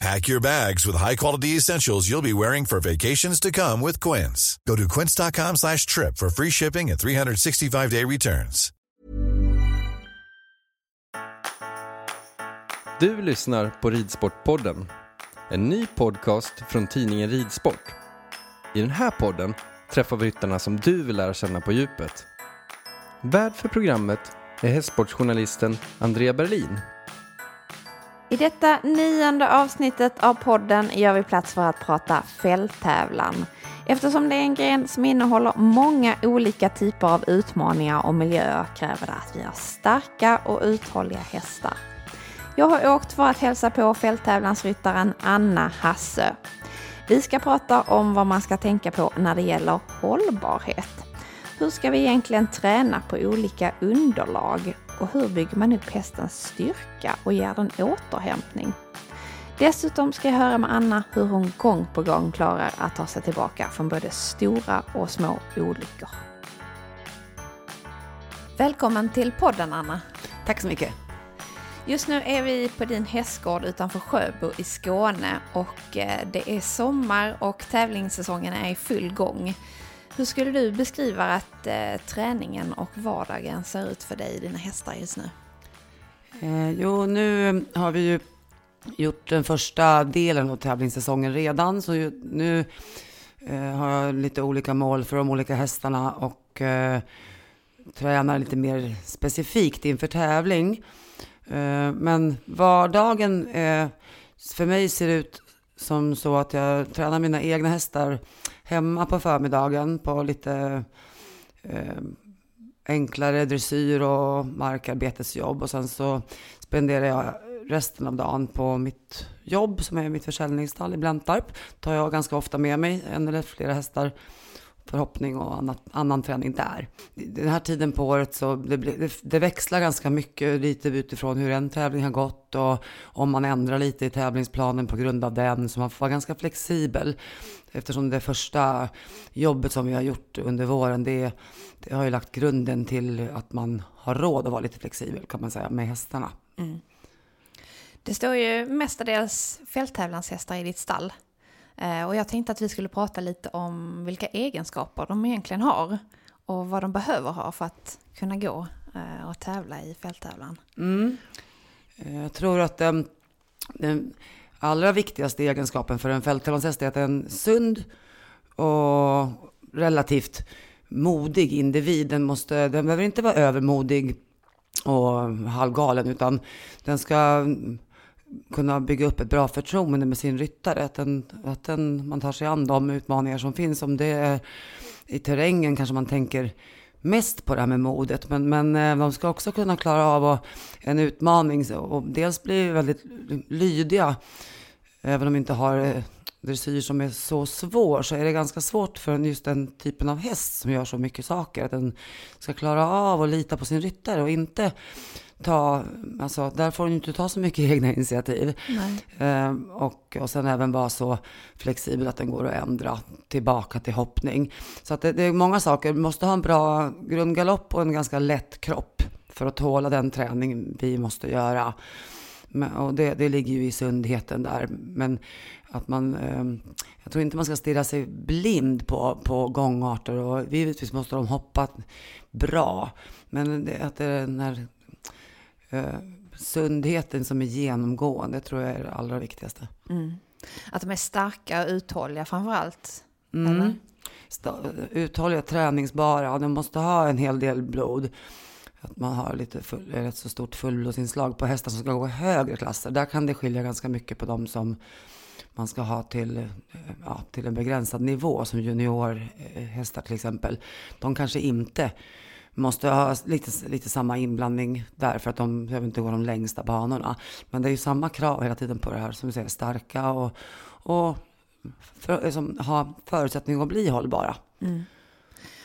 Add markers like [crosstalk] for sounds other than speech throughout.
Pack your bags with high-quality essentials you'll be wearing for vacations to come with Quince. Go to quince.com slash trip for free shipping and 365-day returns. Du lyssnar på Ridsportpodden, en ny podcast från tidningen Ridsport. I den här podden träffar vi ryttarna som du vill lära känna på djupet. Värd för programmet är hästsportsjournalisten Andrea Berlin. I detta nionde avsnittet av podden gör vi plats för att prata fälttävlan. Eftersom det är en gren som innehåller många olika typer av utmaningar och miljöer kräver det att vi har starka och uthålliga hästar. Jag har åkt för att hälsa på fälttävlansryttaren Anna Hassö. Vi ska prata om vad man ska tänka på när det gäller hållbarhet. Hur ska vi egentligen träna på olika underlag och hur bygger man upp hästens styrka och ger den återhämtning? Dessutom ska jag höra med Anna hur hon gång på gång klarar att ta sig tillbaka från både stora och små olyckor. Välkommen till podden Anna. Tack så mycket. Just nu är vi på din hästgård utanför Sjöbo i Skåne och eh, det är sommar och tävlingssäsongen är i full gång. Hur skulle du beskriva att eh, träningen och vardagen ser ut för dig och dina hästar just nu? Eh, jo, nu har vi ju gjort den första delen av tävlingssäsongen redan, så ju, nu eh, har jag lite olika mål för de olika hästarna och eh, tränar lite mer specifikt inför tävling. Eh, men vardagen eh, för mig ser ut som så att jag tränar mina egna hästar hemma på förmiddagen på lite eh, enklare dressyr och markarbetesjobb och sen så spenderar jag resten av dagen på mitt jobb som är mitt försäljningsstall i Blentarp. tar jag ganska ofta med mig en eller flera hästar förhoppning och annat, annan träning där. Den här tiden på året så det, det, det, växlar ganska mycket lite utifrån hur en tävling har gått och om man ändrar lite i tävlingsplanen på grund av den så man får vara ganska flexibel. Eftersom det första jobbet som vi har gjort under våren det, det har ju lagt grunden till att man har råd att vara lite flexibel kan man säga med hästarna. Mm. Det står ju mestadels fälttävlanshästar i ditt stall. Eh, och jag tänkte att vi skulle prata lite om vilka egenskaper de egentligen har och vad de behöver ha för att kunna gå eh, och tävla i fälttävlan. Mm. Eh, jag tror att den, den allra viktigaste egenskapen för en fälttävlanshäst är att den är sund och relativt modig individ. Den, måste, den behöver inte vara övermodig och halvgalen, utan den ska kunna bygga upp ett bra förtroende med sin ryttare. Att, den, att den, man tar sig an de utmaningar som finns. Om det är i terrängen kanske man tänker mest på det här med modet. Men, men eh, de ska också kunna klara av en utmaning och dels bli väldigt lydiga. Även om de inte har eh, dressyr som är så svår så är det ganska svårt för just den typen av häst som gör så mycket saker. Att den ska klara av och lita på sin ryttare och inte ta, alltså där får hon inte ta så mycket [laughs] egna initiativ. Eh, och, och sen även vara så flexibel att den går att ändra tillbaka till hoppning. Så att det, det är många saker, vi måste ha en bra grundgalopp och en ganska lätt kropp för att tåla den träning vi måste göra. Men, och det, det ligger ju i sundheten där. Men att man, eh, jag tror inte man ska stirra sig blind på, på gångarter och givetvis måste de hoppa bra. Men det, att det är den här eh, sundheten som är genomgående tror jag är det allra viktigaste. Att de är starka och uthålliga framför allt. Mm. Sta- Uthålliga, träningsbara, de måste ha en hel del blod. Att man har lite full, rätt så stort fullblodsinslag på hästar som ska gå högre klasser. Där kan det skilja ganska mycket på de som man ska ha till, eh, ja, till en begränsad nivå, som juniorhästar till exempel. De kanske inte måste ha lite, lite samma inblandning där för att de behöver inte gå de längsta banorna. Men det är ju samma krav hela tiden på det här, som du säger, starka och, och för, liksom, ha förutsättningar att bli hållbara.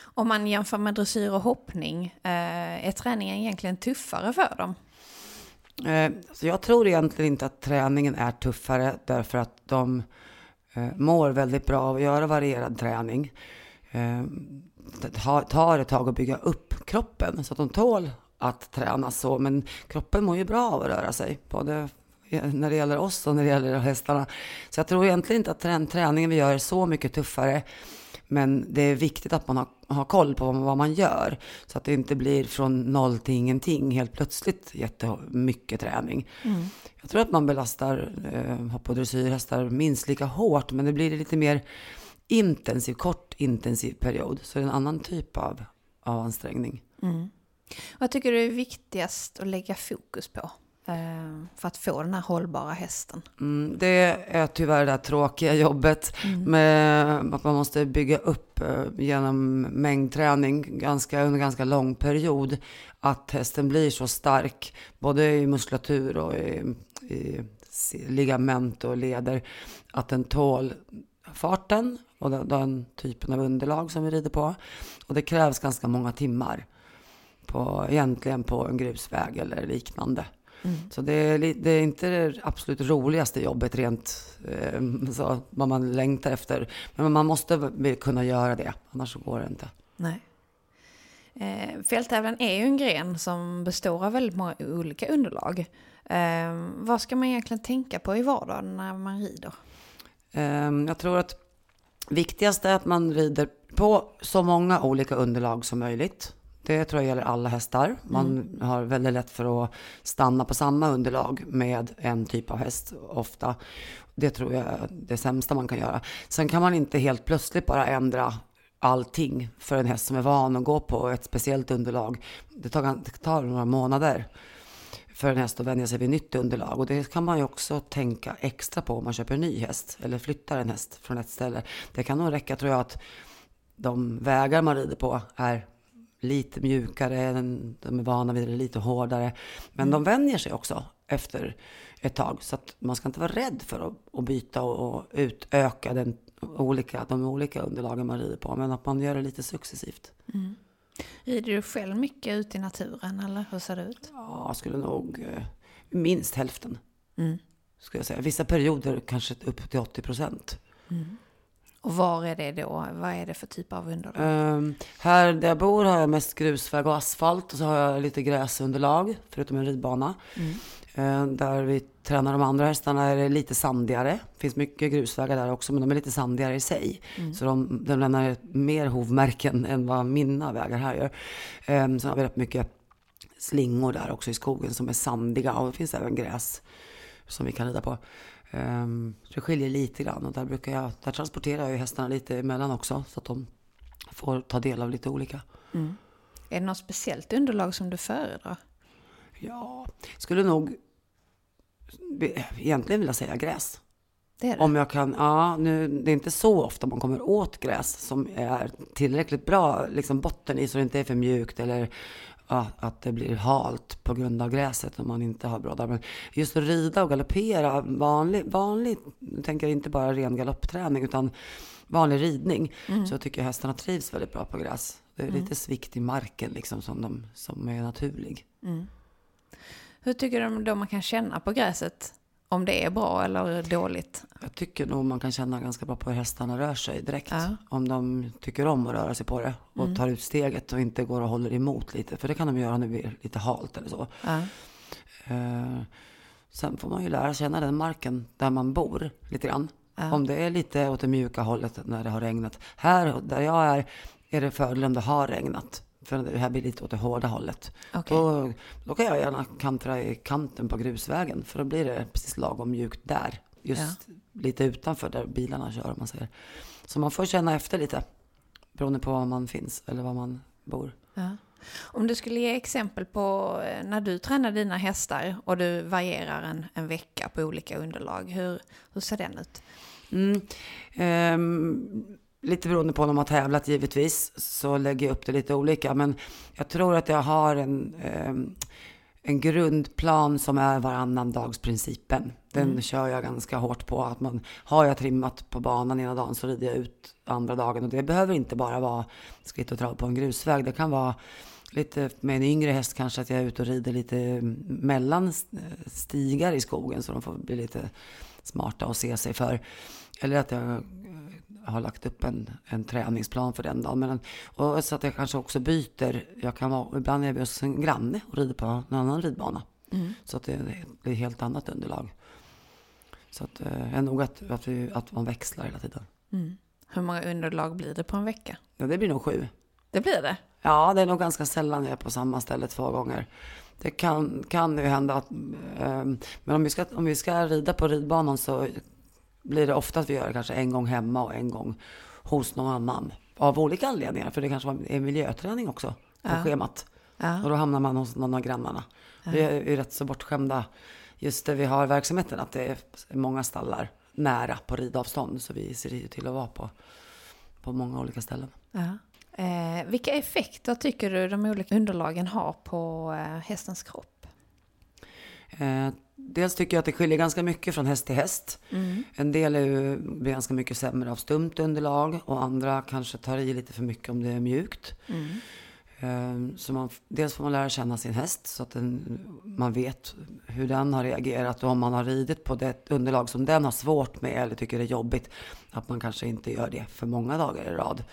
Om man jämför med dressyr och hoppning, eh, är träningen egentligen tuffare för dem? Eh, så jag tror egentligen inte att träningen är tuffare därför att de eh, mår väldigt bra av att göra varierad träning. Det tar ett tag att bygga upp kroppen så att de tål att träna så. Men kroppen mår ju bra av att röra sig, både när det gäller oss och när det gäller hästarna. Så jag tror egentligen inte att träningen vi gör är så mycket tuffare. Men det är viktigt att man har, har koll på vad, man gör. Så att det inte blir från noll till ingenting helt plötsligt jättemycket träning. Jag tror att man belastar eh, hopp och dressyrhästar minst lika hårt. Men det blir lite mer intensiv, kort intensiv period. Så det är en annan typ av, av ansträngning. Vad tycker du är viktigast att lägga fokus på eh, för att få den här hållbara hästen? Mm, det är tyvärr det här tråkiga jobbet med att man måste bygga upp eh, genom mängdträning ganska, under ganska lång period. Att hästen blir så stark, både i muskulatur och i, i ligament och leder, att den tål farten och den, den typen av underlag som vi rider på. Och det krävs ganska många timmar på, egentligen på en grusväg eller liknande. Så det är, det är inte det absolut roligaste jobbet rent eh, så, vad man längtar efter. Men man måste kunna göra det, annars så går det inte. Nej. Eh, fälttävlan är ju en gren som består av väldigt många olika underlag. Eh, vad ska man egentligen tänka på i vardagen när man rider? Ehm, Jag tror att viktigast är att man rider på så många olika underlag som möjligt. Det tror jag gäller alla hästar. Man har väldigt lätt för att stanna på samma underlag med en typ av häst ofta. Det tror jag är det sämsta man kan göra. Sen kan man inte helt plötsligt bara ändra allting för en häst som är van att gå på ett speciellt underlag. Det tar, det tar några månader för en häst att vänja sig vid nytt underlag. Och det kan man ju också tänka extra på om man köper en ny häst eller flyttar en häst från ett ställe. Det kan nog räcka tror jag att de vägar man rider på är lite mjukare, de är vana vid det lite hårdare. Men de vänjer sig också efter ett tag. Så att man ska inte vara rädd för att, att byta och, och utöka den olika, de olika underlagen man rider på. Men att man gör det lite successivt. Mm. Rider du själv mycket ute i naturen eller hur ser det ut? Ja, skulle nog eh, minst hälften. Skulle jag säga. Vissa perioder kanske upp till 80 procent. Och var är det då? Vad är det för typ av underlag? Um, här där jag bor har jag mest grusväg och asfalt och så har jag lite gräsunderlag förutom en ridbana. Eh, där vi tränar de andra hästarna är det lite sandigare. Det finns mycket grusvägar där också men de är lite sandigare i sig. Så de, de lämnar mer hovmärken än vad mina vägar här gör. Um, sen har vi rätt mycket slingor där också i skogen som är sandiga och det finns även gräs som vi kan rida på. Um, det skiljer lite grann och där, brukar jag, där transporterar jag ju hästarna lite emellan också så att de får ta del av lite olika. Är det något speciellt underlag som du föredrar? Ja, skulle nog egentligen vilja säga gräs. Det det. Om jag kan, ja, nu, det är inte så ofta man kommer åt gräs som är tillräckligt bra liksom botten i så det inte är för mjukt eller att, det blir halt på grund av gräset om man inte har broddar. Men just att rida och galoppera, vanlig, vanlig nu tänker jag inte bara ren galoppträning utan vanlig ridning, så tycker jag hästarna trivs väldigt bra på gräs. Det är lite svikt i marken liksom som, de, som är naturlig. Hur tycker du då man kan känna på gräset? Om det är bra eller dåligt? Jag tycker nog man kan känna ganska bra på hur hästarna rör sig direkt. Ja. Om de tycker om att röra sig på det och tar ut steget och inte går och håller emot lite. För det kan de göra när det blir lite halt eller så. Ja. Eh, sen får man ju lära känna den marken där man bor lite grann. Om det är lite åt det mjuka hållet när det har regnat. Här där jag är, är det fördel om det har regnat. För det här blir lite åt det hårda hållet. Okej. Då, då kan jag gärna kantra i kanten på grusvägen. För då blir det precis lagom mjukt där. Just lite utanför där bilarna kör om man säger. Så man får känna efter lite. Beroende på var man finns eller var man bor. Ja. Om du skulle ge exempel på eh, när du tränar dina hästar och du varierar en, en vecka på olika underlag, hur, hur ser den ut? Mm. Ehm, lite beroende på om de har tävlat givetvis så lägger jag upp det lite olika. Men jag tror att jag har en, ehm, en grundplan som är varannan dagsprincipen. Den kör jag ganska hårt på. Att man, har jag trimmat på banan ena dagen så rider jag ut andra dagen. Och det behöver inte bara vara skritt och trav på en grusväg. Det kan vara lite med en yngre häst kanske att jag är ute och rider lite mellan stigar i skogen så de får bli lite smarta och se sig för. Eller att jag eh, har lagt upp en, en träningsplan för den dagen. Men, och så att jag kanske också byter. Jag kan vara, ibland är jag hos en granne och rider på en annan ridbana. Så att det, det är helt annat underlag. Så att, eh, är nog att, att, vi, att man växlar hela tiden. Hur många underlag blir det på en vecka? Ja, det blir nog sju. Det blir det? Ja, det är nog ganska sällan jag är på samma ställe två gånger. Det kan, kan ju hända att... ehm, men om vi, ska, om vi ska rida på ridbanan så blir det ofta att vi gör det kanske en gång hemma och en gång hos någon annan. Av olika anledningar, för det kanske är miljöträning också på schemat. Och då hamnar man hos någon av grannarna. Vi är ju rätt så bortskämda just där vi har verksamheten, att det är många stallar nära på ridavstånd. Så vi ser ju till att vara på, på många olika ställen. Ja. Eh, vilka effekter tycker du de olika underlagen har på eh, hästens kropp? Eh, dels tycker jag att det skiljer ganska mycket från häst till häst. En del är ju, blir ganska mycket sämre av stumt underlag och andra kanske tar i lite för mycket om det är mjukt. Eh, så man, dels får man lära känna sin häst så att den, man vet hur den har reagerat och om man har ridit på det underlag som den har svårt med eller tycker är jobbigt. Att man kanske inte gör det för många dagar i rad.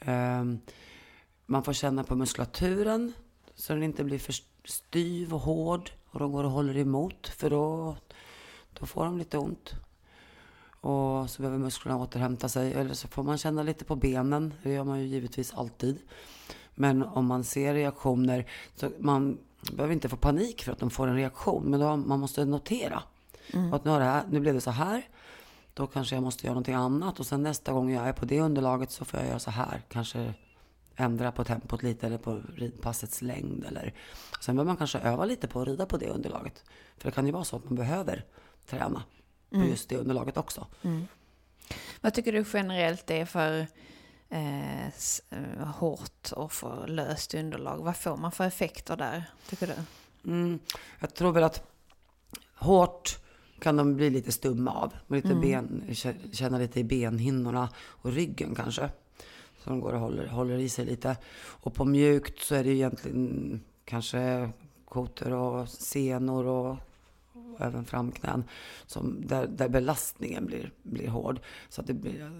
Eh, man får känna på muskulaturen så den inte blir för styv och hård och de går och håller emot för då, då får de lite ont. Och så behöver musklerna återhämta sig. Eller så får man känna lite på benen. Det gör man ju givetvis alltid. Men om man ser reaktioner, så man behöver inte få panik för att de får en reaktion. Men då, man måste notera. Att nu, har det här, nu blev det så här. Då kanske jag måste göra någonting annat. Och sen nästa gång jag är på det underlaget så får jag göra så här. Kanske ändra på tempot lite eller på ridpassets längd. Eller. Sen behöver man kanske öva lite på att rida på det underlaget. För det kan ju vara så att man behöver träna på just det underlaget också. Vad tycker du generellt är för eh, eh, hårt och för löst underlag? Vad får man för effekter där, tycker du? Mm, jag tror väl att hårt kan de bli lite stumma av. Lite ben, kä- känna lite i benhinnorna och ryggen kanske. Så de går och håller, håller i sig lite. Och på mjukt så är det ju egentligen kanske kotor och senor och, och även framknän. Som, där, där belastningen blir, blir hård. Så att det blir,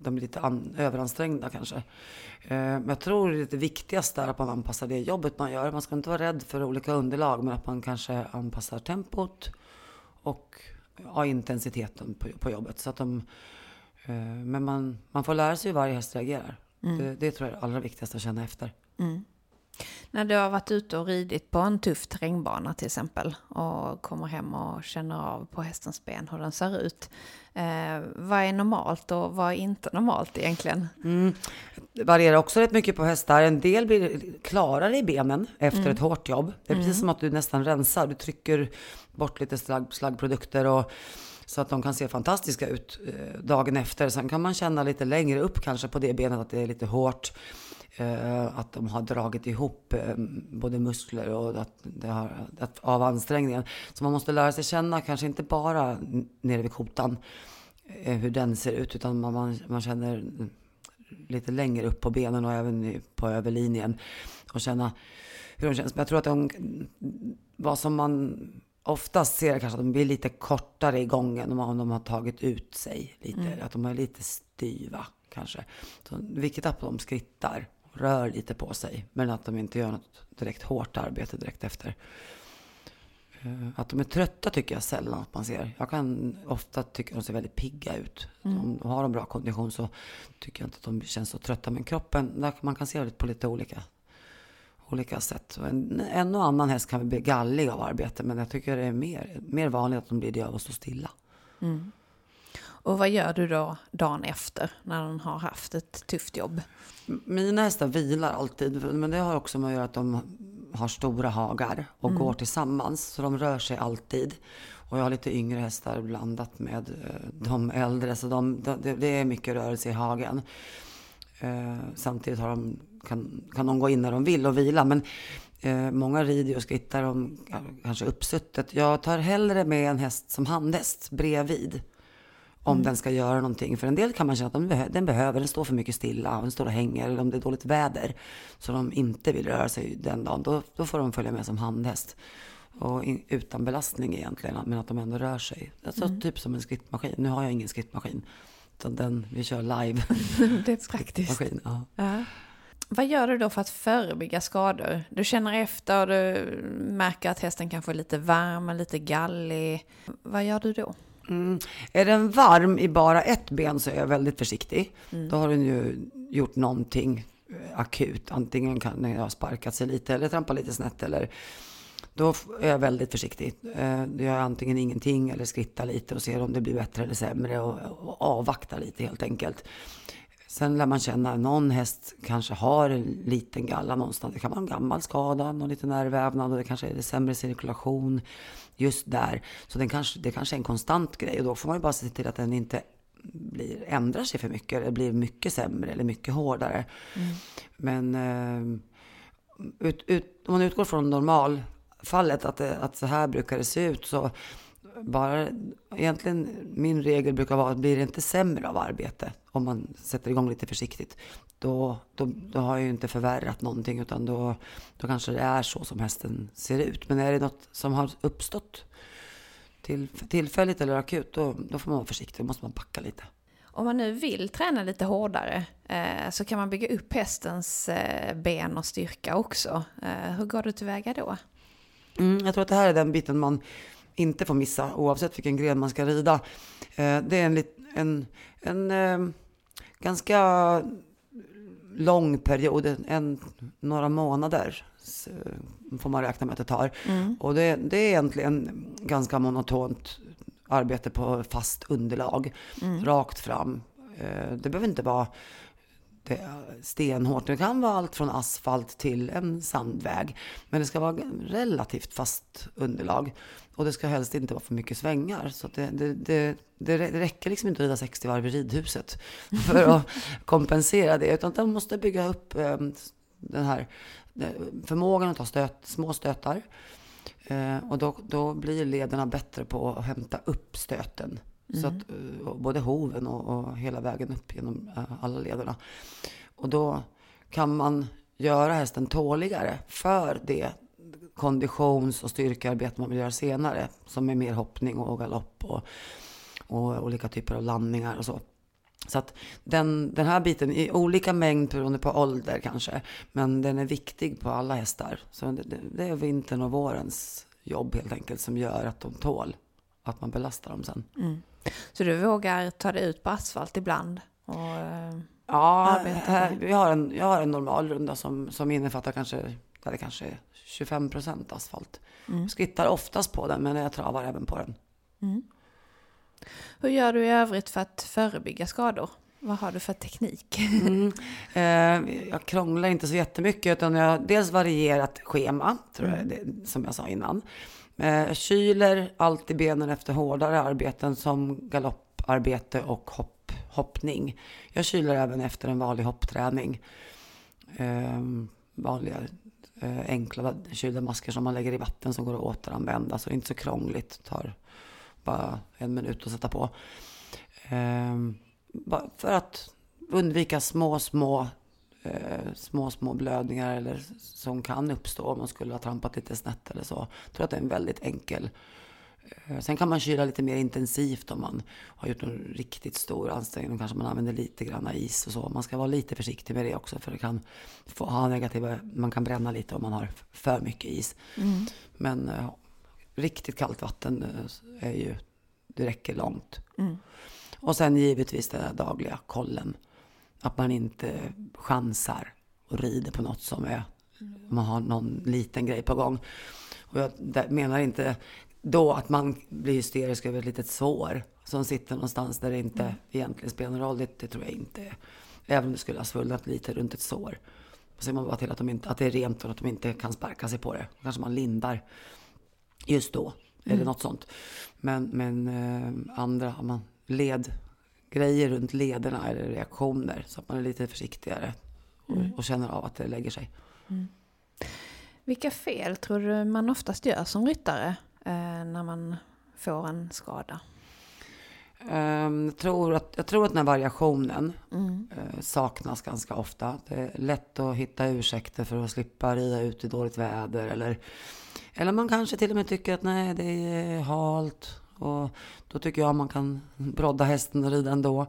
de blir lite an, överansträngda kanske. Eh, men jag tror det, det viktigaste är att man anpassar det jobbet man gör. Man ska inte vara rädd för olika underlag, men att man kanske anpassar tempot och ja, intensiteten på, på jobbet. Så att de, men man, man får lära sig hur varje häst reagerar. Det, det tror jag är det allra viktigaste att känna efter. När du har varit ute och ridit på en tuff terrängbana till exempel och kommer hem och känner av på hästens ben hur den ser ut. Eh, vad är normalt och vad är inte normalt egentligen? Det varierar också rätt mycket på hästar. En del blir klarare i benen efter ett hårt jobb. Det är precis som att du nästan rensar. Du trycker bort lite slagg, slaggprodukter och så att de kan se fantastiska ut eh, dagen efter. Sen kan man känna lite längre upp kanske på det benet att det är lite hårt. eh, att de har dragit ihop eh, både muskler och att det har, att, av ansträngningen. Så man måste lära sig känna, kanske inte bara nere vid kotan, eh, hur den ser ut, utan man, man, man känner lite längre upp på benen och även på överlinjen och känna hur de känns. Men jag tror att de, vad som man oftast ser är kanske att de blir lite kortare i gången om de har tagit ut sig lite. Att de är lite styva kanske. Så viktigt att de skrittar och rör lite på sig. Men att de inte gör något direkt hårt arbete direkt efter. Eh, Att de är trötta tycker jag sällan att man ser. Jag kan ofta tycka att de ser väldigt pigga ut. Om de har en bra kondition så tycker jag inte att de känns så trötta. Men kroppen, där man kan se det på lite olika, olika sätt. Och en, en och annan häst kan bli gallig av arbete. Men jag tycker det är mer, mer vanligt att de blir det av att stå stilla. Och vad gör du då dagen efter när den har haft ett tufft jobb? Mina hästar vilar alltid, men det har också med att göra att de har stora hagar och går tillsammans, så de rör sig alltid. Och jag har lite yngre hästar blandat med eh, de äldre, så de, det, det är mycket rörelse i hagen. Eh, samtidigt har de, kan, kan de gå in när de vill och vila, men eh, många rider och skrittar om kanske uppsuttet. Jag tar hellre med en häst som handhäst bredvid om den ska göra någonting. För en del kan man känna att den, behö- den behöver, den står för mycket stilla, den står och hänger, eller om det är dåligt väder, så de inte vill röra sig den dagen, då, då får de följa med som handhäst. Och in, utan belastning egentligen, men att de ändå rör sig. Alltså typ som en skrittmaskin. Nu har jag ingen skrittmaskin, utan den, vi kör live. [laughs] Det är praktiskt. Maskin, ja. Ja. Vad gör du då för att förebygga skador? Du känner efter och du märker att hästen kanske är lite varm, lite gallig. Vad gör du då? Mm. Är den varm i bara ett ben så är jag väldigt försiktig. Då har den ju gjort någonting eh, akut. Antingen kan den ha sparkat sig lite eller trampat lite snett eller då är jag väldigt försiktig. Eh, Då gör jag antingen ingenting eller skrittar lite och ser om det blir bättre eller sämre och avvaktar lite helt enkelt. Sen lär man känna att någon häst kanske har en liten galla någonstans. Det kan vara en gammal skada, någon liten nervvävnad och det kanske är sämre cirkulation just där. Så den kanske, det kanske är en konstant grej och då får man ju bara se till att den inte blir, ändrar sig för mycket eller blir mycket sämre eller mycket hårdare. Men eh, ut, ut, om man utgår från normalfallet, att, det, att så här brukar det se ut, så bara egentligen min regel brukar vara att blir det inte sämre av arbete om man sätter igång lite försiktigt, då, då, då har jag ju inte förvärrat någonting utan då, då kanske det är så som hästen ser ut. Men är det något som har uppstått till, tillfälligt eller akut, då, då får man vara försiktig, då måste man backa lite. Om man nu vill träna lite hårdare eh, så kan man bygga upp hästens eh, ben och styrka också. Eh, hur går du tillväga då? Mm, jag tror att det här är den biten man inte får missa oavsett vilken gren man ska rida. Eh, det är en, en, en eh, ganska lång period, en, några månader så, får man räkna med att det tar. Och det, det är egentligen ganska monotont arbete på fast underlag, rakt fram. Eh, det behöver inte vara stenhårt. Det kan vara allt från asfalt till en sandväg. Men det ska vara relativt fast underlag. Och det ska helst inte vara för mycket svängar. Så att det, det, det, det räcker liksom inte att rida 60 varv i ridhuset [laughs] för att kompensera det. Utan man måste bygga upp ehm, den här eh, förmågan att ta stöt, små stötar. Eh, och då, då blir lederna bättre på att hämta upp stöten. Så att, eh, både hoven och, och hela vägen upp genom eh, alla lederna. Och då kan man göra hästen tåligare för det konditions och styrkearbete man vill göra senare. Som är mer hoppning och galopp och, och olika typer av landningar och så. Så att den, den här biten i olika mängd beroende på ålder kanske. Men den är viktig på alla hästar. Så det, det, är vintern och vårens jobb helt enkelt som gör att de tål att man belastar dem sen. Så du vågar ta dig ut på asfalt ibland? Och, eh, Ja, här, vi har en, jag har en normal runda som, som innefattar kanske, det kanske är 25 procent asfalt. Skrittar oftast på den, men jag travar även på den. hur gör du i övrigt för att förebygga skador? Vad har du för teknik? Mm. [laughs] Eh, jag krånglar inte så jättemycket, utan jag har dels varierat schema, tror jag, det, som jag sa innan. Eh, jag kyler alltid benen efter hårdare arbeten som galopparbete och hopp, hoppning. Jag kyler även efter en vanlig hoppträning. eh, vanliga eh, enkla kylda masker som man lägger i vatten som går att återanvända. Så det är inte så krångligt. tar bara en minut att sätta på. Eh, för att undvika små, små eh, små, små blödningar eller som kan uppstå om man skulle ha trampat lite snett eller så. Jag tror att det är en väldigt enkel Eh, sen kan man kyla lite mer intensivt om man har gjort en riktigt stor ansträngning. Då kanske man använder lite grann is och så. Man ska vara lite försiktig med det också för det kan få ha negativa, man kan bränna lite om man har för mycket is. Mm. Men uh, riktigt kallt vatten är ju, det räcker långt. Mm. Och sen givetvis den dagliga kollen. Att man inte chansar och rider på något som är, man har någon liten grej på gång. Och jag menar inte då att man blir hysterisk över ett litet sår som sitter någonstans där det inte mm. egentligen spelar någon roll. Det, det, tror jag inte. Även om det skulle ha svullnat lite runt ett sår. Så ser man bara till att, de inte, att det är rent och att de inte kan sparka sig på det. Kanske man lindar just då. Mm. Eller något sånt. Men, men eh, andra, man led grejer runt lederna eller reaktioner. Så att man är lite försiktigare och, mm. och känner av att det lägger sig. Mm. Vilka fel tror du man oftast gör som ryttare? eh, när man får en skada? Um, jag, tror att, jag tror att den här variationen mm. uh, saknas ganska ofta. Det är lätt att hitta ursäkter för att slippa rida ut i dåligt väder. Eller, eller man kanske till och med tycker att nej, det är halt. Och då tycker jag man kan brodda hästen och rida ändå.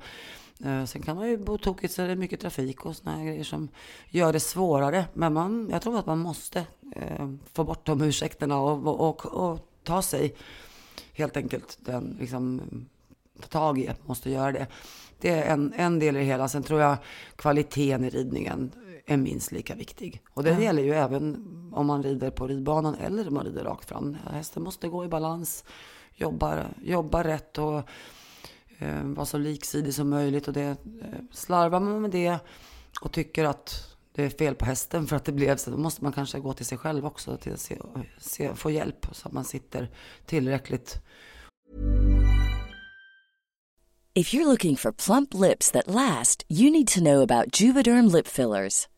Uh, sen kan man ju bo tokigt så är det mycket trafik och såna här grejer som gör det svårare. Men man, jag tror att man måste uh, få bort de ursäkterna och, och, och, och ta sig helt enkelt den, liksom, ta tag i att man måste göra det. Det är en, en del i det hela. Sen tror jag kvaliteten i ridningen är minst lika viktig. Och det ja. gäller ju även om man rider på ridbanan eller om man rider rakt fram. Hästen måste gå i balans, jobba, jobba rätt och eh, vara så liksidig som möjligt. Och det, eh, slarvar man med det och tycker att det är fel på hästen för att det blev så. Då måste man kanske gå till sig själv också till att se, se, få hjälp så att man sitter tillräckligt. If you're looking for plump lips that last, you need to know about Juvederm lip fillers.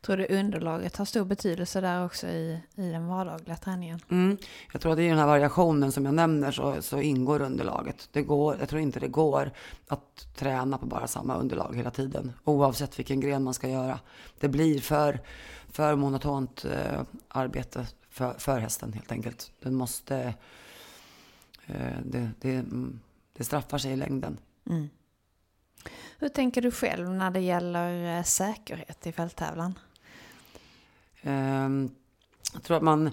Tror du underlaget har stor betydelse där också i, i den vardagliga träningen? Mm. Jag tror att i den här variationen som jag nämner så, så ingår underlaget. Det går, jag tror inte det går att träna på bara samma underlag hela tiden. Oavsett vilken gren man ska göra. Det blir för, för monotont eh, arbete för, för hästen helt enkelt. Den måste... Eh, det, det, mm, det straffar sig i längden. Mm. Hur tänker du själv när det gäller eh, säkerhet i fälttävlan? Ehm, jag tror att man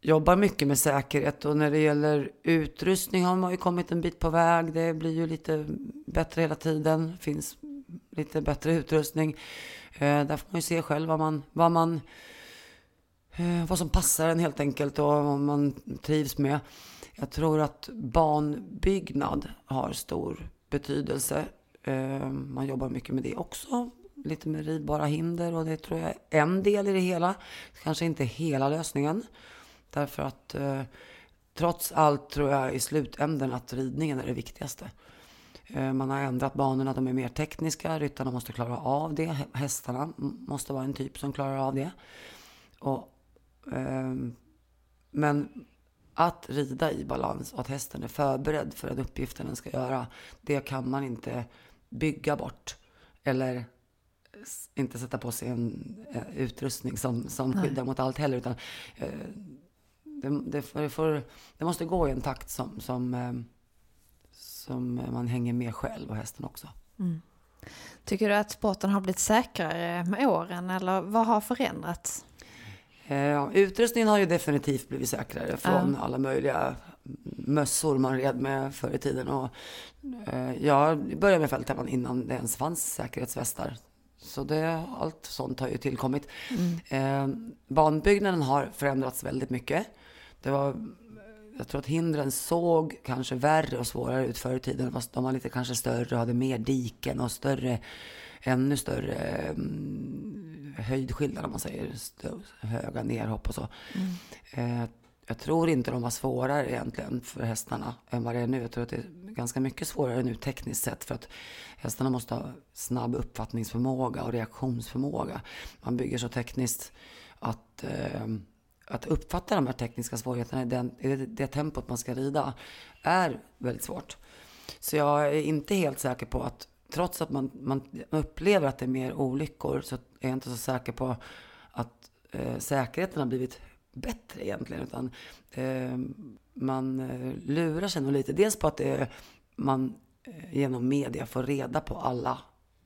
jobbar mycket med säkerhet och när det gäller utrustning har man ju kommit en bit på väg. Det blir ju lite bättre hela tiden. Det finns lite bättre utrustning. Eh, där får man ju se själv vad man, vad man eh, vad som passar en helt enkelt och vad man trivs med. Jag tror att banbyggnad har stor betydelse. Eh, man jobbar mycket med det också. Lite med ridbara hinder och det tror jag är en del i det hela. Kanske inte hela lösningen. Därför att eh, trots allt tror jag i slutänden att ridningen är det viktigaste. Eh, man har ändrat banorna, de är mer tekniska. Ryttarna måste klara av det. Hästarna måste vara en typ som klarar av det. Och, eh, men att rida i balans och att hästen är förberedd för den uppgiften den ska göra, det kan man inte bygga bort. Eller inte sätta på sig en eh, utrustning som, som skyddar mot allt heller. Utan, eh, det, det, det, får, det, måste gå i en takt som, som, eh, som man hänger med själv och hästen också. Mm. Tycker du att sporten har blivit säkrare med åren eller vad har förändrats? Utrustningen har ju definitivt blivit säkrare från alla möjliga mössor man red med förr i tiden. Och, eh, jag började med fälttävlan innan det ens fanns säkerhetsvästar. Så det, allt sånt har ju tillkommit. Mm. Eh, banbyggnaden har förändrats väldigt mycket. Det var, jag tror att hindren såg kanske värre och svårare ut förr i tiden. Fast de var lite kanske större och hade mer diken och större, ännu större um, höjdskillnader om man säger. höga nerhopp och så. Mm. Eh, jag tror inte de var svårare egentligen för hästarna än vad det är nu. Jag tror att det är ganska mycket svårare nu tekniskt sett för att hästarna måste ha snabb uppfattningsförmåga och reaktionsförmåga. Man bygger så tekniskt att, eh, att uppfatta de här tekniska svårigheterna i, den, i det, det tempot man ska rida är väldigt svårt. Så jag är inte helt säker på att trots att man, man upplever att det är mer olyckor så är jag inte så säker på att eh, säkerheten har blivit bättre egentligen. Utan eh, man eh, lurar sig nog lite. Dels på att det, man eh, genom media får reda på alla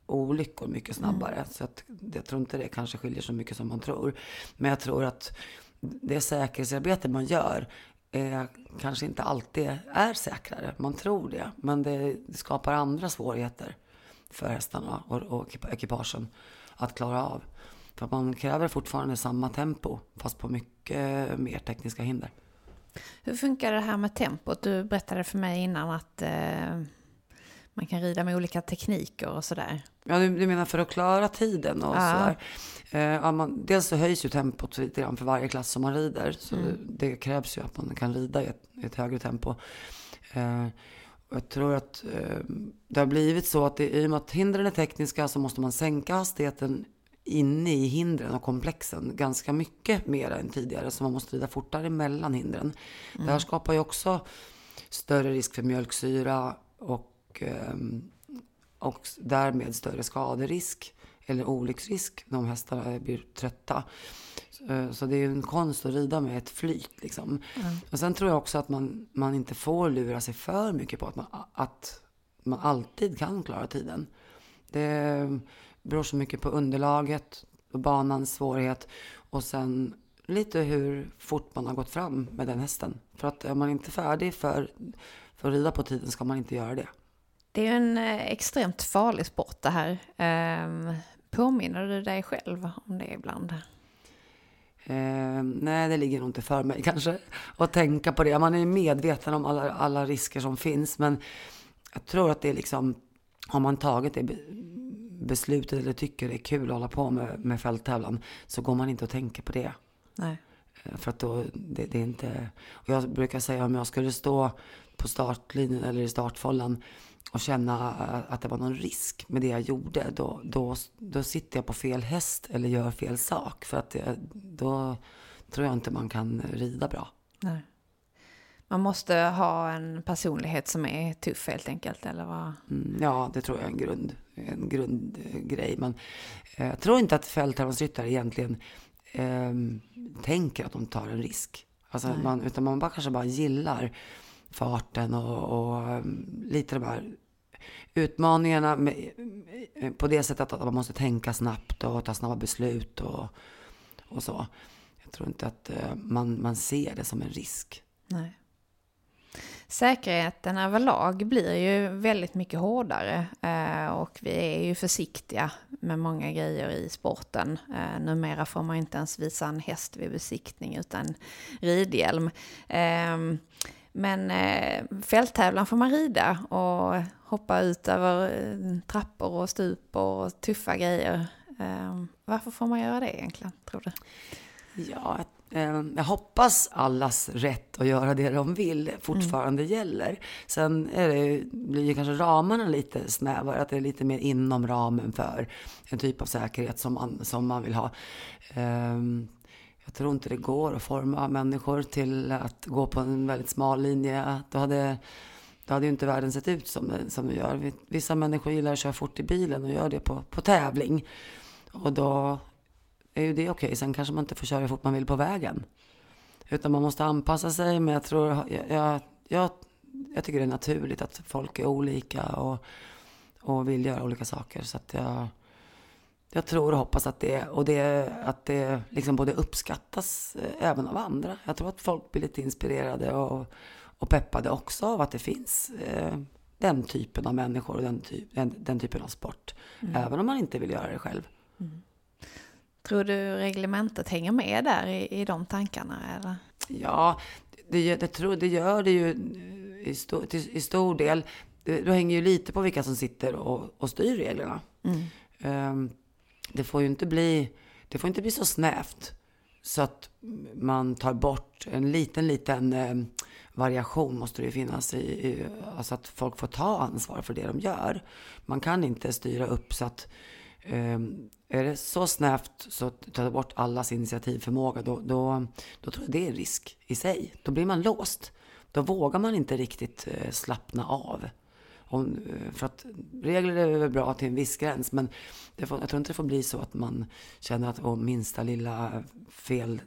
olyckor mycket snabbare. Mm. Så att, jag tror inte det kanske skiljer så mycket som man tror. Men jag tror att det säkerhetsarbete man gör eh, kanske inte alltid är säkrare. Man tror det. Men det, det skapar andra svårigheter för hästarna och, och ekipagen att klara av. För man kräver fortfarande samma tempo fast på mycket mer tekniska hinder. Hur funkar det här med tempot? Du berättade för mig innan att eh, man kan rida med olika tekniker och sådär. Ja, du, du menar för att klara tiden och ja. sådär. Eh, ja, man, dels så höjs ju tempot lite grann för varje klass som man rider. Så mm. det, det, krävs ju att man kan rida i ett, i ett högre tempo. Eh, jag tror att eh, det har blivit så att det, i och med att hindren är tekniska så måste man sänka hastigheten inne i hindren och komplexen ganska mycket mer än tidigare. Så man måste rida fortare mellan hindren. Mm. Det här mm. skapar ju också större risk för mjölksyra och, ehm, och därmed större skaderisk eller olycksrisk när hästarna blir trötta. Eh, Så det är ju en konst att rida med ett flyt liksom. Och sen tror jag också att man, man inte får lura sig för mycket på att man, att man alltid kan klara tiden. Det beror så mycket på underlaget, och banans svårighet och sen lite hur fort man har gått fram med den hästen. För att är man inte färdig för, för att rida på tiden ska man inte göra det. Det är en eh, extremt farlig sport det här. Ehm, påminner du dig själv om det ibland? Eh, nej, det ligger nog inte för mig [laughs] kanske att tänka på det. Man är medveten om alla, alla risker som finns, men jag tror att det är liksom, har man tagit det beslutet eller tycker det är kul att hålla på med, med fälttävlan, så går man inte och tänker på det. Nej. Eh, För att då, det, det är inte... Och jag brukar säga om jag skulle stå på startlinjen eller i startfållan och känna eh, att det var någon risk med det jag gjorde, då, då, då sitter jag på fel häst eller gör fel sak. För att det, då tror jag inte man kan rida bra. Nej. Man måste ha en personlighet som är tuff helt enkelt, eller vad? Mm, ja, det tror jag är en, grund, en grundgrej. Men eh, jag tror inte att fälttävlansryttare egentligen eh, tänker att de tar en risk. Alltså, man, utan man bara, kanske bara gillar farten och, och eh, lite de här utmaningarna med, eh, på det sättet att man måste tänka snabbt och ta snabba beslut och, och så. Jag tror inte att eh, man, man ser det som en risk. Nej. Säkerheten överlag blir ju väldigt mycket hårdare eh, och vi är ju försiktiga med många grejer i sporten. Eh, numera får man inte ens visa en häst vid besiktning utan ridhjälm. Eh, men eh, fälttävlan får man rida och hoppa ut över eh, trappor och stup och tuffa grejer. Eh, varför får man göra det egentligen, tror du? Ja, jag hoppas allas rätt att göra det de vill fortfarande gäller. Sen är det, blir ju kanske ramarna lite snävare, att det är lite mer inom ramen för en typ av säkerhet som man, som man vill ha. Eh, jag tror inte det går att forma människor till att gå på en väldigt smal linje. Då hade, då hade ju inte världen sett ut som det, som det gör. Vissa människor gillar att köra fort i bilen och gör det på, på tävling. Och då är ju det okej. Sen kanske man inte får köra hur fort man vill på vägen. Utan man måste anpassa sig. Men jag tror, jag, jag, jag, jag tycker det är naturligt att folk är olika och, och vill göra olika saker. Så att jag, jag tror och hoppas att det, och det, att det liksom både uppskattas eh, även av andra. Jag tror att folk blir lite inspirerade och, och peppade också av att det finns eh, den typen av människor och den, typ, den, den typen av sport. Även om man inte vill göra det själv. Tror du reglementet hänger med där i, i de tankarna? Eller? Ja, det, det, tror, det gör det ju i stor, till, i stor del. Det, det hänger ju lite på vilka som sitter och, och styr reglerna. Ehm, det får ju inte bli, det får inte bli så snävt så att man tar bort en liten, liten eh, variation måste det ju finnas i, i, alltså att folk får ta ansvar för det de gör. Man kan inte styra upp så att Ehm, är det så snävt så att ta bort allas initiativförmåga, då, då, då tror jag det är en risk i sig. Då blir man låst. Då vågar man inte riktigt eh, slappna av. Om, eh, för att regler är väl bra till en viss gräns, men det får, jag tror inte det får bli så att man känner att om minsta lilla fel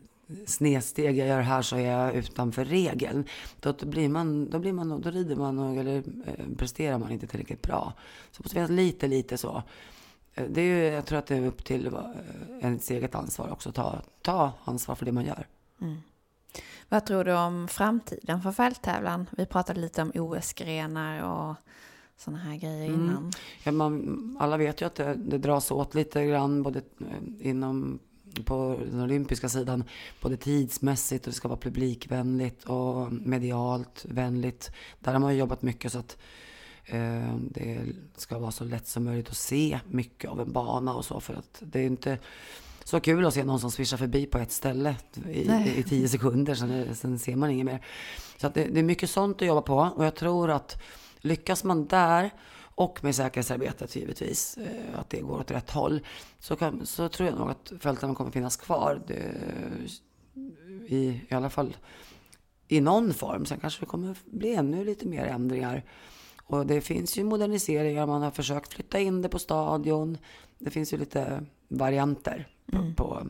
snedsteg jag gör här så är jag utanför regeln. Då blir man, då blir man, då rider man och, eller eh, presterar man inte tillräckligt bra. Så det måste finnas lite, lite så. Eh, Det är ju, jag tror att det är upp till eh, ens eget ansvar också. Ta, ta ansvar för det man gör. Vad tror du om framtiden för fälttävlan? Vi pratade lite om OS-grenar och sådana här grejer Mm. innan. Ja, man, alla vet ju att det, det dras åt lite grann både eh, inom på den olympiska sidan, både tidsmässigt och det ska vara publikvänligt och medialt vänligt. Där har man ju jobbat mycket så att det ska vara så lätt som möjligt att se mycket av en bana och så för att det är inte så kul att se någon som svischar förbi på ett ställe i, Nej. i tio sekunder, sen, sen ser man inget mer. Så det, det är mycket sånt att jobba på och jag tror att lyckas man där och med säkerhetsarbetet givetvis, eh, att det går åt rätt håll, så, kan, så tror jag nog att fälten kommer finnas kvar. Det, i, I alla fall i någon form. Sen kanske det kommer bli ännu lite mer ändringar. Och det finns ju moderniseringar, man har försökt flytta in det på stadion. Det finns ju lite varianter på, på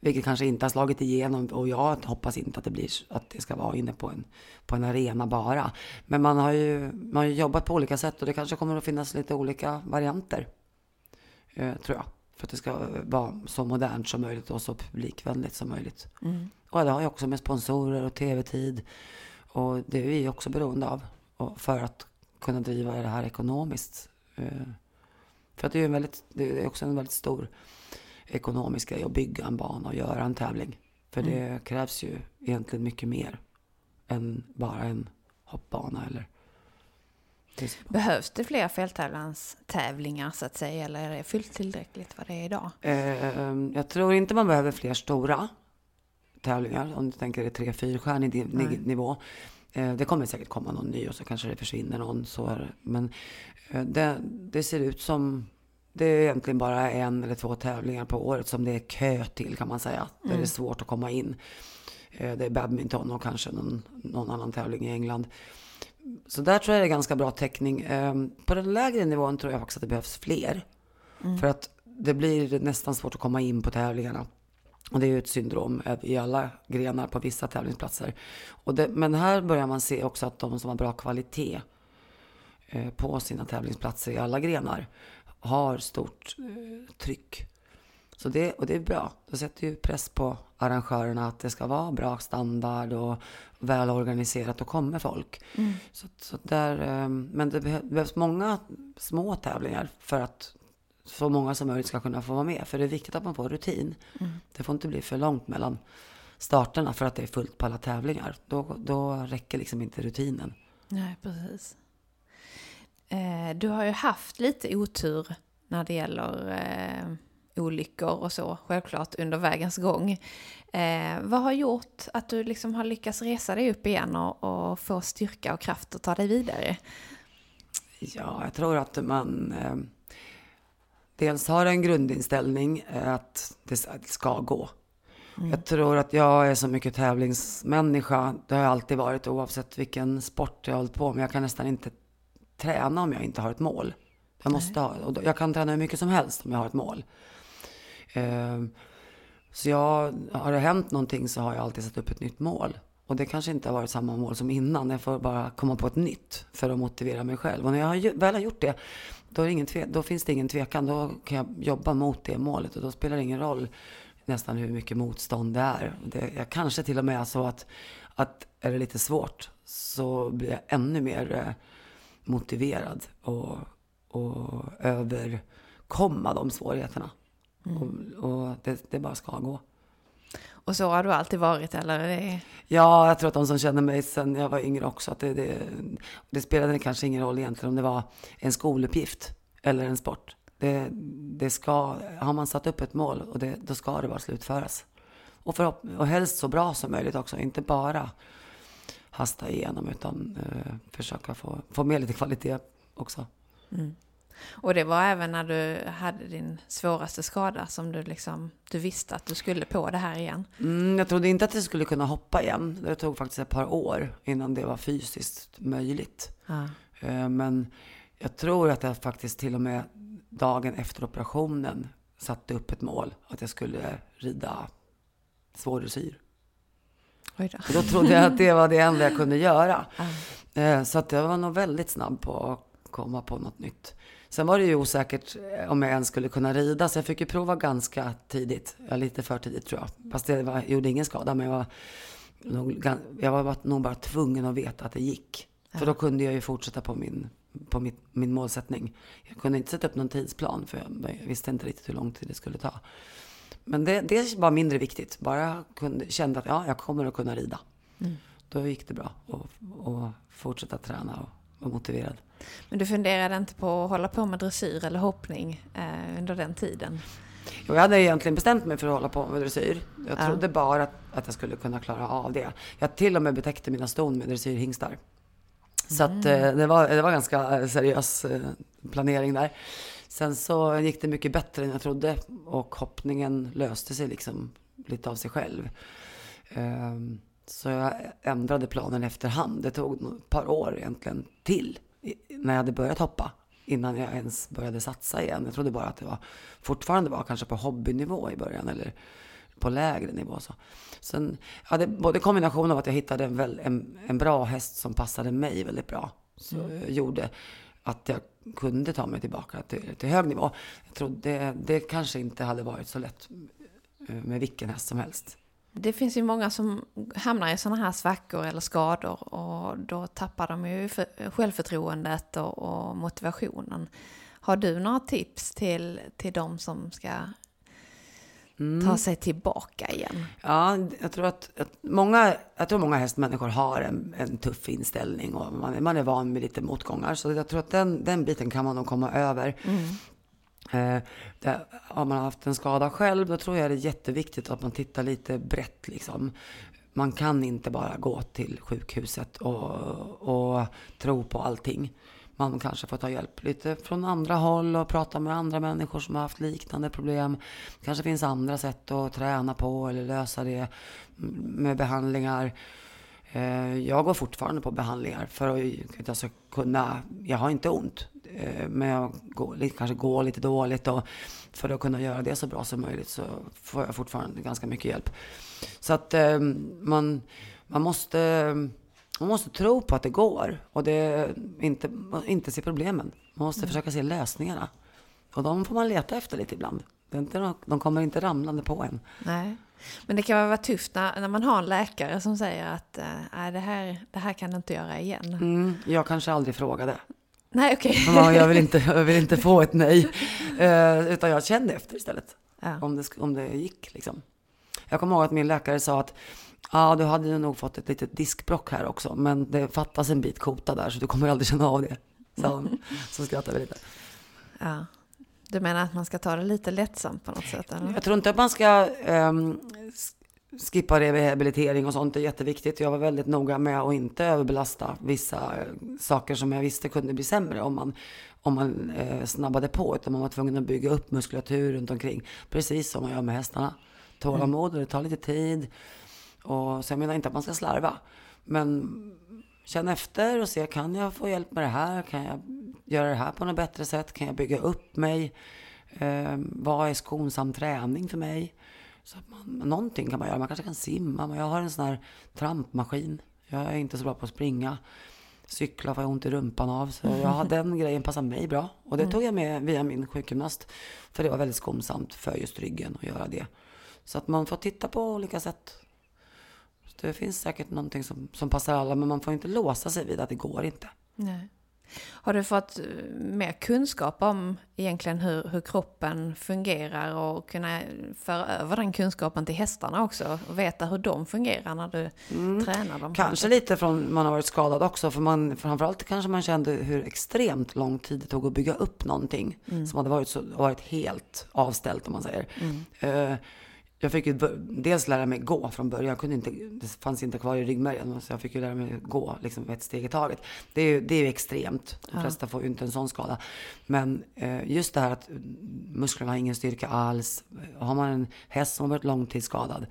Vilket kanske inte har slagit igenom och jag hoppas inte att det blir att det ska vara inne på en, på en arena bara. Men man har, ju, man har jobbat på olika sätt och det kanske kommer att finnas lite olika varianter. Eh, tror jag. För att det ska vara så modernt som möjligt och så publikvänligt som möjligt. Mm. Och det har ju också med sponsorer och tv-tid. Och det är vi också beroende av. För att kunna driva det här ekonomiskt. Eh, För att det är, en väldigt, det är också en väldigt stor ekonomisk grej att bygga en bana och göra en tävling. För det krävs ju egentligen mycket mer än bara en hoppbana eller Behövs det fler fälttävlanstävlingar så att säga eller är det fullt tillräckligt vad det är idag? Eh, jag tror inte man behöver fler stora tävlingar, om du tänker det tre, fyrstjärnig Nej. nivå. Eh, det kommer säkert komma någon ny och så kanske det försvinner någon. Så är det. Men eh, det, det ser ut som, det är egentligen bara en eller två tävlingar på året som det är kö till kan man säga. Där det är svårt att komma in. Eh, det är badminton och kanske någon, någon annan tävling i England. Så där tror jag det är ganska bra täckning. På den lägre nivån tror jag faktiskt att det behövs fler. För att det blir nästan svårt att komma in på tävlingarna. Och det är ju ett syndrom i alla grenar på vissa tävlingsplatser. Det, men här börjar man se också att de som har bra kvalitet eh, på sina tävlingsplatser i alla grenar har stort eh, tryck. Så det, och det är bra. Det sätter ju press på arrangörerna att det ska vara bra standard och välorganiserat och kommer folk. Så, så där, eh, men det behö- behövs många små tävlingar för att så många som möjligt ska kunna få vara med. För det är viktigt att man får rutin. Det får inte bli för långt mellan starterna för att det är fullt på alla tävlingar. Då, då räcker liksom inte rutinen. Nej, precis. Eh, du har ju haft lite otur när det gäller eh, olyckor och så, självklart under vägens gång. Eh, vad har gjort att du liksom har lyckats resa dig upp igen och, och få styrka och kraft att ta dig vidare? Ja, jag tror att man eh, dels har en grundinställning eh, att det ska gå. Jag tror att jag är så mycket tävlingsmänniska. Det har jag alltid varit oavsett vilken sport jag har hållit på med. Jag kan nästan inte träna om jag inte har ett mål. Jag måste ha, och jag kan träna hur mycket som helst om jag har ett mål. Eh, så jag, har det hänt någonting så har jag alltid satt upp ett nytt mål. Och det kanske inte har varit samma mål som innan. Jag får bara komma på ett nytt för att motivera mig själv. Och när jag väl har gjort det, då, tve, då finns det ingen tvekan. Då kan jag jobba mot det målet och då spelar det ingen roll nästan hur mycket motstånd det är. Det, jag kanske till och med så att, att är det lite svårt så blir jag ännu mer eh, motiverad och, och överkomma de svårigheterna. Och, och det, det bara ska gå. Och så har du alltid varit, eller? är Det... Ja, jag tror att de som känner mig sen jag var yngre också, att det, det, det spelade kanske ingen roll egentligen om det var en skoluppgift eller en sport. Det, det ska, har man satt upp ett mål och det, då ska det bara slutföras. Och, förhopp- och helst så bra som möjligt också, inte bara hasta igenom utan eh, försöka få, få med lite kvalitet också. Och det var även när du hade din svåraste skada som du liksom, du visste att du skulle på det här igen. Mm, jag trodde inte att jag skulle kunna hoppa igen. Det tog faktiskt ett par år innan det var fysiskt möjligt. Ja. Eh, Men jag tror att jag faktiskt till och med dagen efter operationen satte upp ett mål att jag skulle rida svårdressyr. Oj då. Och då trodde jag att det var det enda jag kunde göra. Eh, Så att jag var nog väldigt snabb på att komma på något nytt. Sen var det ju osäkert eh, om jag ens skulle kunna rida, så jag fick ju prova ganska tidigt. Ja, lite för tidigt tror jag. Fast det var, gjorde ingen skada, men jag var, nog, jag var nog bara tvungen att veta att det gick. För då kunde jag ju fortsätta på min, på mitt, min målsättning. Jag kunde inte sätta upp någon tidsplan, för jag, jag visste inte riktigt hur lång tid det skulle ta. Men det, det var mindre viktigt. Bara jag kunde, kände att ja, jag kommer att kunna rida. Då gick det bra att att fortsätta träna och vara motiverad. Men du funderade inte på att hålla på med dressyr eller hoppning eh, under den tiden? Jag hade egentligen bestämt mig för att hålla på med dressyr. Jag Ja. trodde bara att, att jag skulle kunna klara av det. Jag till och med betäckte mina ston med dressyrhingstar. Så att eh, det var, det var ganska eh, seriös eh, planering där. Sen så gick det mycket bättre än jag trodde och hoppningen löste sig liksom lite av sig själv. Ehm, Så jag ändrade planen efterhand. Det tog ett par år egentligen till när jag hade börjat hoppa. Innan jag ens började satsa igen. Jag trodde bara att det var, fortfarande var kanske på hobbynivå i början. Eller på lägre nivå. Så. Sen, ja, det, både kombination av att jag hittade en, väl, en, en bra häst som passade mig väldigt bra. Så mm. gjorde att jag kunde ta mig tillbaka till, till hög nivå. Jag tror det, det kanske inte hade varit så lätt eh, med vilken häst som helst. Det finns ju många som hamnar i sådana här svackor eller skador och då tappar de ju självförtroendet och, och motivationen. Har du några tips till, till de som ska mm. ta sig tillbaka igen? Ja, jag tror att, att många, jag tror många hästmänniskor har en, en tuff inställning och man, man är van med lite motgångar. Så jag tror att den, den biten kan man nog komma över. Mm. Eh, där, har man haft en skada själv, då tror jag det är jätteviktigt att man tittar lite brett. Liksom. Man kan inte bara gå till sjukhuset och, och tro på allting. Man kanske får ta hjälp lite från andra håll och prata med andra människor som har haft liknande problem. Det kanske finns andra sätt att träna på eller lösa det med behandlingar. Eh, jag går fortfarande på behandlingar för att jag ska kunna, jag har inte ont, eh, men jag går, kanske går lite dåligt och för att kunna göra det så bra som möjligt så får jag fortfarande ganska mycket hjälp. Så att eh, man, man måste man måste tro på att det går och det, inte, inte se problemen. Man måste mm. försöka se lösningarna. Och de får man leta efter lite ibland. De kommer inte ramlande på en. Nej. Men det kan vara tufft när, när man har en läkare som säger att äh, det, här, det här kan du inte göra igen. Mm, jag kanske aldrig frågade. Nej, okej. Okay. jag, vill inte, jag vill inte få ett nej. Uh, [laughs] utan jag kände efter istället. Ja. Om, det, om det gick liksom. Jag kommer ihåg att min läkare sa att Ja, du hade nog fått ett litet diskbrock här också, men det fattas en bit kota där så du kommer aldrig känna av det. Så, [laughs] så skrattade vi lite. Ja. Du menar att man ska ta det lite lättsamt på något sätt? Eller? Jag tror inte att man ska um, skippa rehabilitering och sånt. Är jätteviktigt. Jag var väldigt noga med att inte överbelasta vissa eh, saker som jag visste kunde bli sämre om man, om man eh, snabbade på. Utan man var tvungen att bygga upp muskulatur runt omkring. Precis som man gör med hästarna. Tålamod och det tar lite tid. Och, så jag menar inte att man ska slarva. Men känn efter och se, kan jag få hjälp med det här? Kan jag göra det här på något bättre sätt? Kan jag bygga upp mig? Eh, vad är skonsam träning för mig? Så att man, någonting kan man göra. Man kanske kan simma. Jag har en sån här trampmaskin. Jag är inte så bra på att springa. Cykla får jag ont i rumpan av. Så jag har [laughs] den grejen passar mig bra. Och det mm. tog jag med via min sjukgymnast. För det var väldigt skonsamt för just ryggen att göra det. Så att man får titta på olika sätt det finns säkert någonting som, som passar alla, men man får inte låsa sig vid att det går inte. Nej. Har du fått eh, mer kunskap om egentligen hur, hur kroppen fungerar och kunna föra över den kunskapen till hästarna också och veta hur de fungerar när du mm. tränar dem? Kanske lite från man har varit skadad också, för man, framförallt kanske man kände hur extremt lång tid det tog att bygga upp någonting mm. som hade varit, så, varit helt avställt om man säger. Mm. Uh, jag fick ju dels lära mig gå från början. Jag kunde inte, det fanns inte kvar i ryggmärgen. Så jag fick ju lära mig gå liksom ett steg i taget. Det är ju, det är ju extremt. De ja. flesta får ju inte en sån skada. Men eh, just det här att musklerna har ingen styrka alls. Har man en häst som har varit långtidsskadad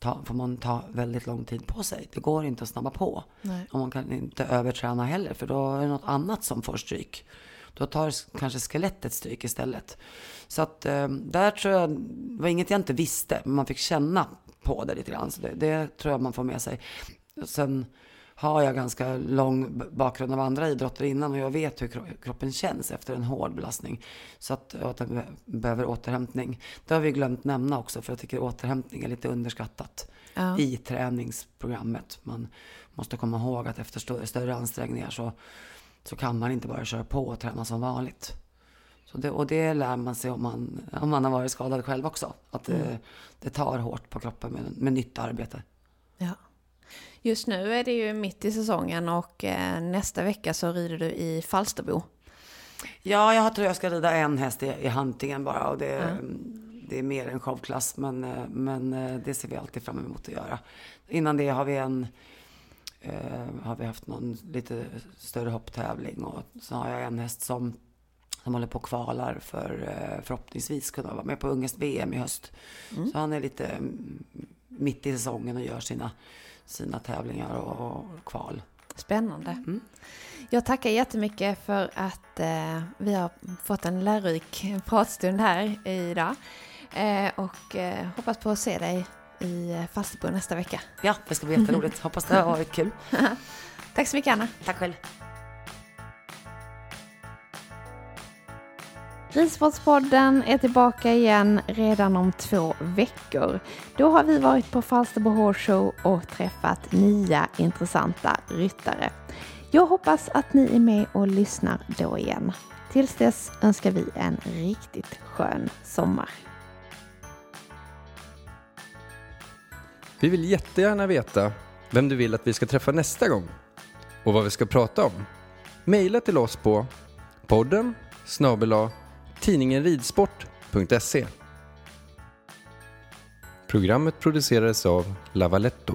ta, får man ta väldigt lång tid på sig. Det går inte att snabba på. Nej. Och man kan inte överträna heller. För då är det något annat som får stryk. Då tar kanske skelettet stryk istället. Så att eh, där tror jag, det var inget jag inte visste, men man fick känna på det lite grann. Så det, det tror jag man får med sig. Sen har jag ganska lång bakgrund av andra idrotter innan och jag vet hur kroppen känns efter en hård belastning. Så att, att den behöver återhämtning. Det har vi glömt nämna också för jag tycker återhämtning är lite underskattat ja. i träningsprogrammet. Man måste komma ihåg att efter större, större ansträngningar så, så kan man inte bara köra på och träna som vanligt. Så det, och det lär man sig om man, om man har varit skadad själv också. Att det, mm. det tar hårt på kroppen med, med nytt arbete. Ja. Just nu är det ju mitt i säsongen och eh, nästa vecka så rider du i Falsterbo. Ja, jag tror jag ska rida en häst i, i Hantingen bara. Och det, mm. det är mer en showklass, men, eh, men eh, det ser vi alltid fram emot att göra. Innan det har vi en eh, har vi haft någon lite större hopptävling och så har jag en häst som som håller på och kvalar för eh, förhoppningsvis kunna vara med på Ungest VM i höst. Mm. Så han är lite mm, mitt i säsongen och gör sina, sina tävlingar och, och kval. Spännande. Mm. Jag tackar jättemycket för att eh, vi har fått en lärorik pratstund här idag. Eh, och eh, hoppas på att se dig i eh, Falsterbo nästa vecka. Ja, det ska bli jätteroligt. Hoppas det har varit kul. [laughs] Tack så mycket Anna. Tack själv. Ridsportspodden är tillbaka igen redan om två veckor. Då har vi varit på Falsterbo Horse Show och träffat nya intressanta ryttare. Jag hoppas att ni är med och lyssnar då igen. Tills dess önskar vi en riktigt skön sommar. Vi vill jättegärna veta vem du vill att vi ska träffa nästa gång och vad vi ska prata om. Maila till oss på podden snabel tidningenridsport.se Programmet producerades av Lavaletto.